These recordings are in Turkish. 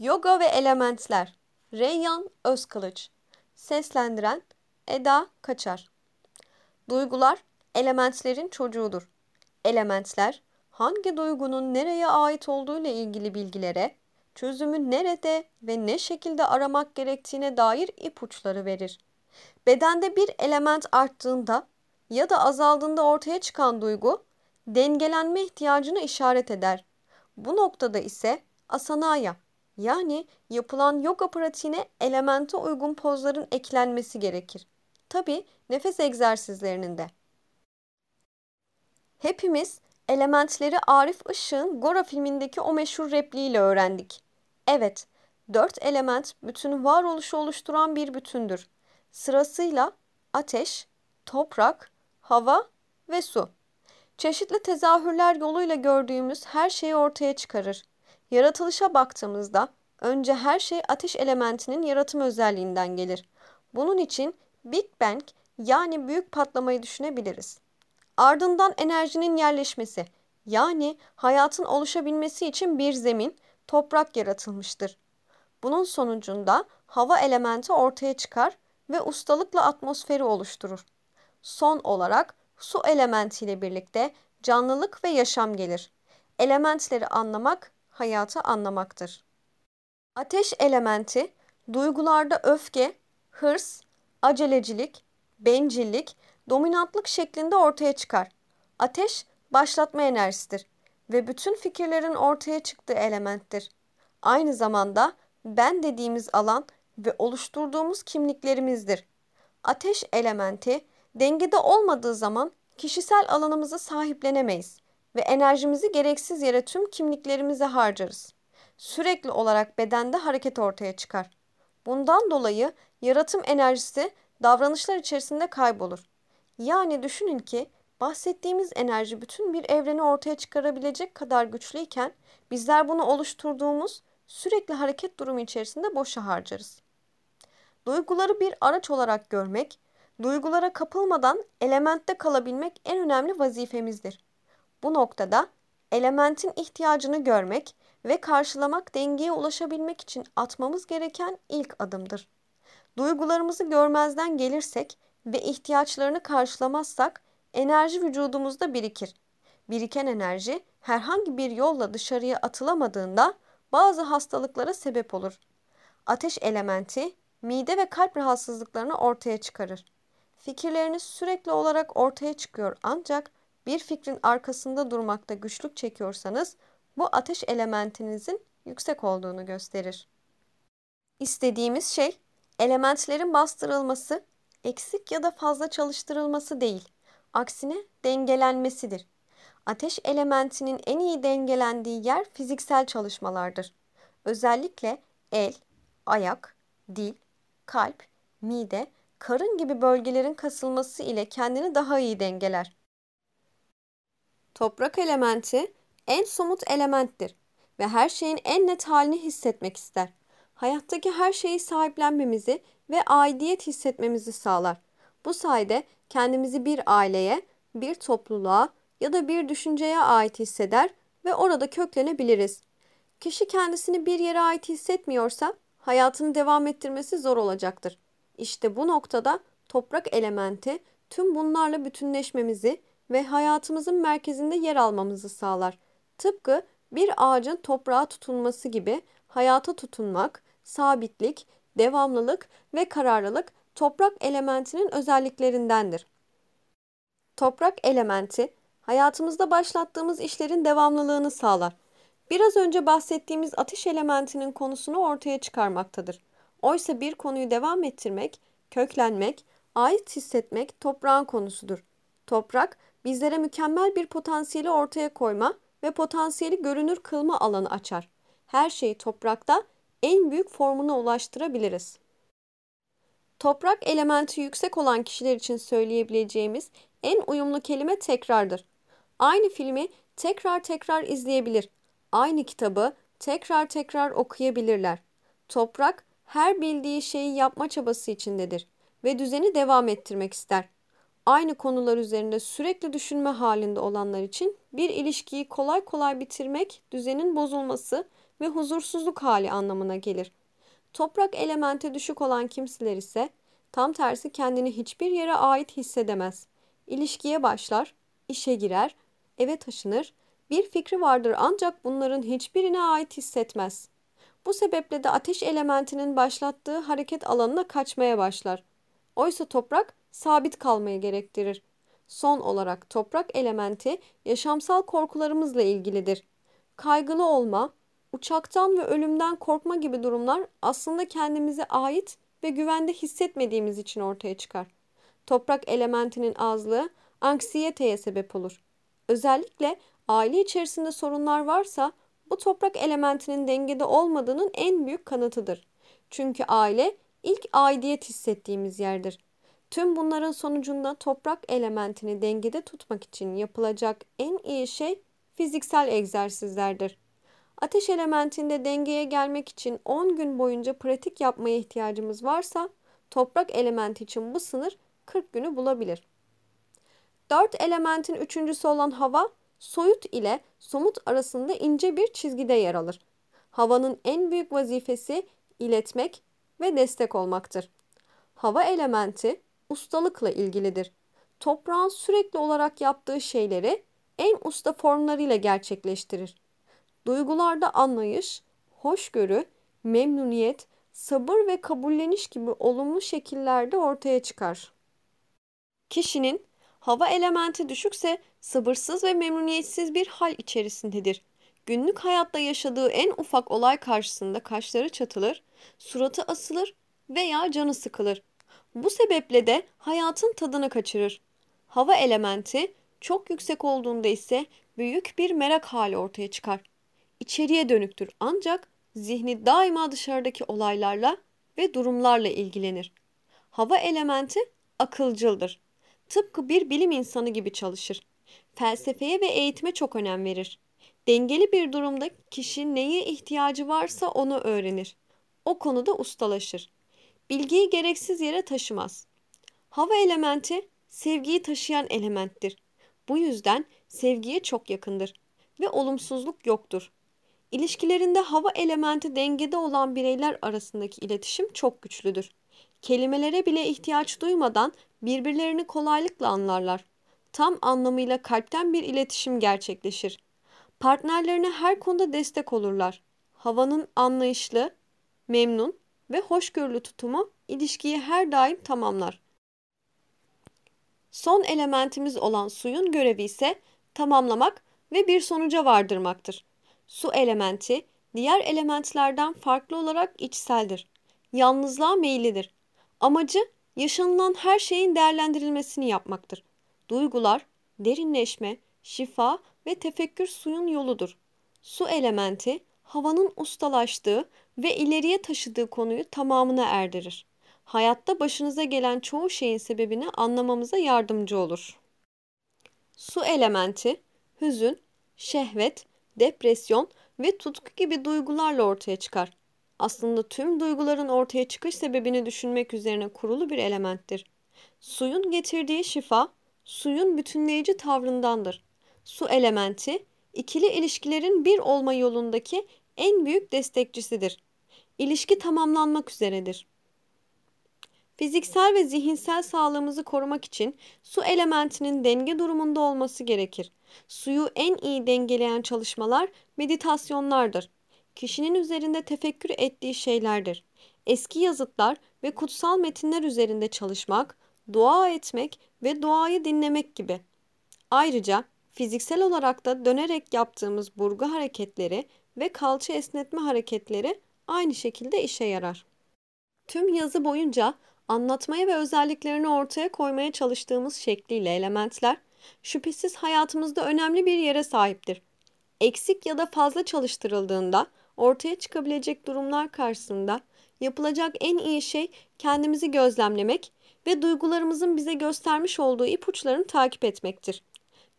Yoga ve Elementler Reyyan Özkılıç Seslendiren Eda Kaçar Duygular elementlerin çocuğudur. Elementler hangi duygunun nereye ait olduğu ile ilgili bilgilere, çözümü nerede ve ne şekilde aramak gerektiğine dair ipuçları verir. Bedende bir element arttığında ya da azaldığında ortaya çıkan duygu dengelenme ihtiyacını işaret eder. Bu noktada ise asanaya yani yapılan yoga pratiğine elemente uygun pozların eklenmesi gerekir. Tabi nefes egzersizlerinin de. Hepimiz elementleri Arif Işık'ın Gora filmindeki o meşhur repliğiyle öğrendik. Evet, dört element bütün varoluşu oluşturan bir bütündür. Sırasıyla ateş, toprak, hava ve su. Çeşitli tezahürler yoluyla gördüğümüz her şeyi ortaya çıkarır. Yaratılışa baktığımızda önce her şey ateş elementinin yaratım özelliğinden gelir. Bunun için Big Bang yani büyük patlamayı düşünebiliriz. Ardından enerjinin yerleşmesi yani hayatın oluşabilmesi için bir zemin, toprak yaratılmıştır. Bunun sonucunda hava elementi ortaya çıkar ve ustalıkla atmosferi oluşturur. Son olarak su elementiyle birlikte canlılık ve yaşam gelir. Elementleri anlamak hayatı anlamaktır. Ateş elementi duygularda öfke, hırs, acelecilik, bencillik, dominantlık şeklinde ortaya çıkar. Ateş başlatma enerjisidir ve bütün fikirlerin ortaya çıktığı elementtir. Aynı zamanda ben dediğimiz alan ve oluşturduğumuz kimliklerimizdir. Ateş elementi dengede olmadığı zaman kişisel alanımızı sahiplenemeyiz ve enerjimizi gereksiz yere tüm kimliklerimize harcarız. Sürekli olarak bedende hareket ortaya çıkar. Bundan dolayı yaratım enerjisi davranışlar içerisinde kaybolur. Yani düşünün ki bahsettiğimiz enerji bütün bir evreni ortaya çıkarabilecek kadar güçlüyken bizler bunu oluşturduğumuz sürekli hareket durumu içerisinde boşa harcarız. Duyguları bir araç olarak görmek, duygulara kapılmadan elementte kalabilmek en önemli vazifemizdir. Bu noktada elementin ihtiyacını görmek ve karşılamak dengeye ulaşabilmek için atmamız gereken ilk adımdır. Duygularımızı görmezden gelirsek ve ihtiyaçlarını karşılamazsak enerji vücudumuzda birikir. Biriken enerji herhangi bir yolla dışarıya atılamadığında bazı hastalıklara sebep olur. Ateş elementi mide ve kalp rahatsızlıklarını ortaya çıkarır. Fikirleriniz sürekli olarak ortaya çıkıyor ancak bir fikrin arkasında durmakta güçlük çekiyorsanız bu ateş elementinizin yüksek olduğunu gösterir. İstediğimiz şey elementlerin bastırılması, eksik ya da fazla çalıştırılması değil, aksine dengelenmesidir. Ateş elementinin en iyi dengelendiği yer fiziksel çalışmalardır. Özellikle el, ayak, dil, kalp, mide, karın gibi bölgelerin kasılması ile kendini daha iyi dengeler. Toprak elementi en somut elementtir ve her şeyin en net halini hissetmek ister. Hayattaki her şeyi sahiplenmemizi ve aidiyet hissetmemizi sağlar. Bu sayede kendimizi bir aileye, bir topluluğa ya da bir düşünceye ait hisseder ve orada köklenebiliriz. Kişi kendisini bir yere ait hissetmiyorsa hayatını devam ettirmesi zor olacaktır. İşte bu noktada toprak elementi tüm bunlarla bütünleşmemizi ve hayatımızın merkezinde yer almamızı sağlar. Tıpkı bir ağacın toprağa tutunması gibi hayata tutunmak, sabitlik, devamlılık ve kararlılık toprak elementinin özelliklerindendir. Toprak elementi hayatımızda başlattığımız işlerin devamlılığını sağlar. Biraz önce bahsettiğimiz ateş elementinin konusunu ortaya çıkarmaktadır. Oysa bir konuyu devam ettirmek, köklenmek, ait hissetmek toprağın konusudur. Toprak bizlere mükemmel bir potansiyeli ortaya koyma ve potansiyeli görünür kılma alanı açar. Her şeyi toprakta en büyük formuna ulaştırabiliriz. Toprak elementi yüksek olan kişiler için söyleyebileceğimiz en uyumlu kelime tekrardır. Aynı filmi tekrar tekrar izleyebilir. Aynı kitabı tekrar tekrar okuyabilirler. Toprak her bildiği şeyi yapma çabası içindedir ve düzeni devam ettirmek ister. Aynı konular üzerinde sürekli düşünme halinde olanlar için bir ilişkiyi kolay kolay bitirmek, düzenin bozulması ve huzursuzluk hali anlamına gelir. Toprak elementi düşük olan kimseler ise tam tersi kendini hiçbir yere ait hissedemez. İlişkiye başlar, işe girer, eve taşınır, bir fikri vardır ancak bunların hiçbirine ait hissetmez. Bu sebeple de ateş elementinin başlattığı hareket alanına kaçmaya başlar. Oysa toprak sabit kalmayı gerektirir. Son olarak toprak elementi yaşamsal korkularımızla ilgilidir. Kaygılı olma, uçaktan ve ölümden korkma gibi durumlar aslında kendimize ait ve güvende hissetmediğimiz için ortaya çıkar. Toprak elementinin azlığı anksiyeteye sebep olur. Özellikle aile içerisinde sorunlar varsa bu toprak elementinin dengede olmadığının en büyük kanıtıdır. Çünkü aile ilk aidiyet hissettiğimiz yerdir. Tüm bunların sonucunda toprak elementini dengede tutmak için yapılacak en iyi şey fiziksel egzersizlerdir. Ateş elementinde dengeye gelmek için 10 gün boyunca pratik yapmaya ihtiyacımız varsa toprak elementi için bu sınır 40 günü bulabilir. 4 elementin üçüncüsü olan hava soyut ile somut arasında ince bir çizgide yer alır. Havanın en büyük vazifesi iletmek ve destek olmaktır. Hava elementi ustalıkla ilgilidir. Toprağın sürekli olarak yaptığı şeyleri en usta formlarıyla gerçekleştirir. Duygularda anlayış, hoşgörü, memnuniyet, sabır ve kabulleniş gibi olumlu şekillerde ortaya çıkar. Kişinin hava elementi düşükse sabırsız ve memnuniyetsiz bir hal içerisindedir. Günlük hayatta yaşadığı en ufak olay karşısında kaşları çatılır, suratı asılır veya canı sıkılır. Bu sebeple de hayatın tadını kaçırır. Hava elementi çok yüksek olduğunda ise büyük bir merak hali ortaya çıkar. İçeriye dönüktür ancak zihni daima dışarıdaki olaylarla ve durumlarla ilgilenir. Hava elementi akılcıldır. Tıpkı bir bilim insanı gibi çalışır. Felsefeye ve eğitime çok önem verir. Dengeli bir durumda kişi neye ihtiyacı varsa onu öğrenir. O konuda ustalaşır. Bilgiyi gereksiz yere taşımaz. Hava elementi sevgiyi taşıyan elementtir. Bu yüzden sevgiye çok yakındır ve olumsuzluk yoktur. İlişkilerinde hava elementi dengede olan bireyler arasındaki iletişim çok güçlüdür. Kelimelere bile ihtiyaç duymadan birbirlerini kolaylıkla anlarlar. Tam anlamıyla kalpten bir iletişim gerçekleşir. Partnerlerine her konuda destek olurlar. Havanın anlayışlı, memnun ve hoşgörülü tutumu ilişkiyi her daim tamamlar. Son elementimiz olan suyun görevi ise tamamlamak ve bir sonuca vardırmaktır. Su elementi diğer elementlerden farklı olarak içseldir. Yalnızlığa meyillidir. Amacı yaşanılan her şeyin değerlendirilmesini yapmaktır. Duygular, derinleşme, şifa ve tefekkür suyun yoludur. Su elementi havanın ustalaştığı ve ileriye taşıdığı konuyu tamamına erdirir. Hayatta başınıza gelen çoğu şeyin sebebini anlamamıza yardımcı olur. Su elementi hüzün, şehvet, depresyon ve tutku gibi duygularla ortaya çıkar. Aslında tüm duyguların ortaya çıkış sebebini düşünmek üzerine kurulu bir elementtir. Suyun getirdiği şifa, suyun bütünleyici tavrındandır. Su elementi, ikili ilişkilerin bir olma yolundaki en büyük destekçisidir. İlişki tamamlanmak üzeredir. Fiziksel ve zihinsel sağlığımızı korumak için su elementinin denge durumunda olması gerekir. Suyu en iyi dengeleyen çalışmalar meditasyonlardır. Kişinin üzerinde tefekkür ettiği şeylerdir. Eski yazıtlar ve kutsal metinler üzerinde çalışmak, dua etmek ve duayı dinlemek gibi. Ayrıca fiziksel olarak da dönerek yaptığımız burgu hareketleri ve kalça esnetme hareketleri aynı şekilde işe yarar. Tüm yazı boyunca anlatmaya ve özelliklerini ortaya koymaya çalıştığımız şekliyle elementler şüphesiz hayatımızda önemli bir yere sahiptir. Eksik ya da fazla çalıştırıldığında ortaya çıkabilecek durumlar karşısında yapılacak en iyi şey kendimizi gözlemlemek ve duygularımızın bize göstermiş olduğu ipuçlarını takip etmektir.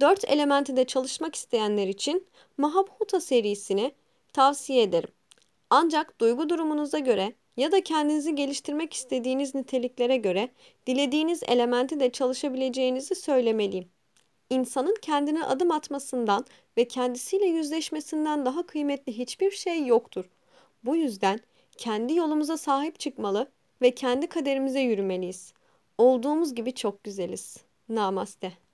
Dört elementi de çalışmak isteyenler için Mahabhuta serisini tavsiye ederim. Ancak duygu durumunuza göre ya da kendinizi geliştirmek istediğiniz niteliklere göre dilediğiniz elementi de çalışabileceğinizi söylemeliyim. İnsanın kendine adım atmasından ve kendisiyle yüzleşmesinden daha kıymetli hiçbir şey yoktur. Bu yüzden kendi yolumuza sahip çıkmalı ve kendi kaderimize yürümeliyiz. Olduğumuz gibi çok güzeliz. Namaste.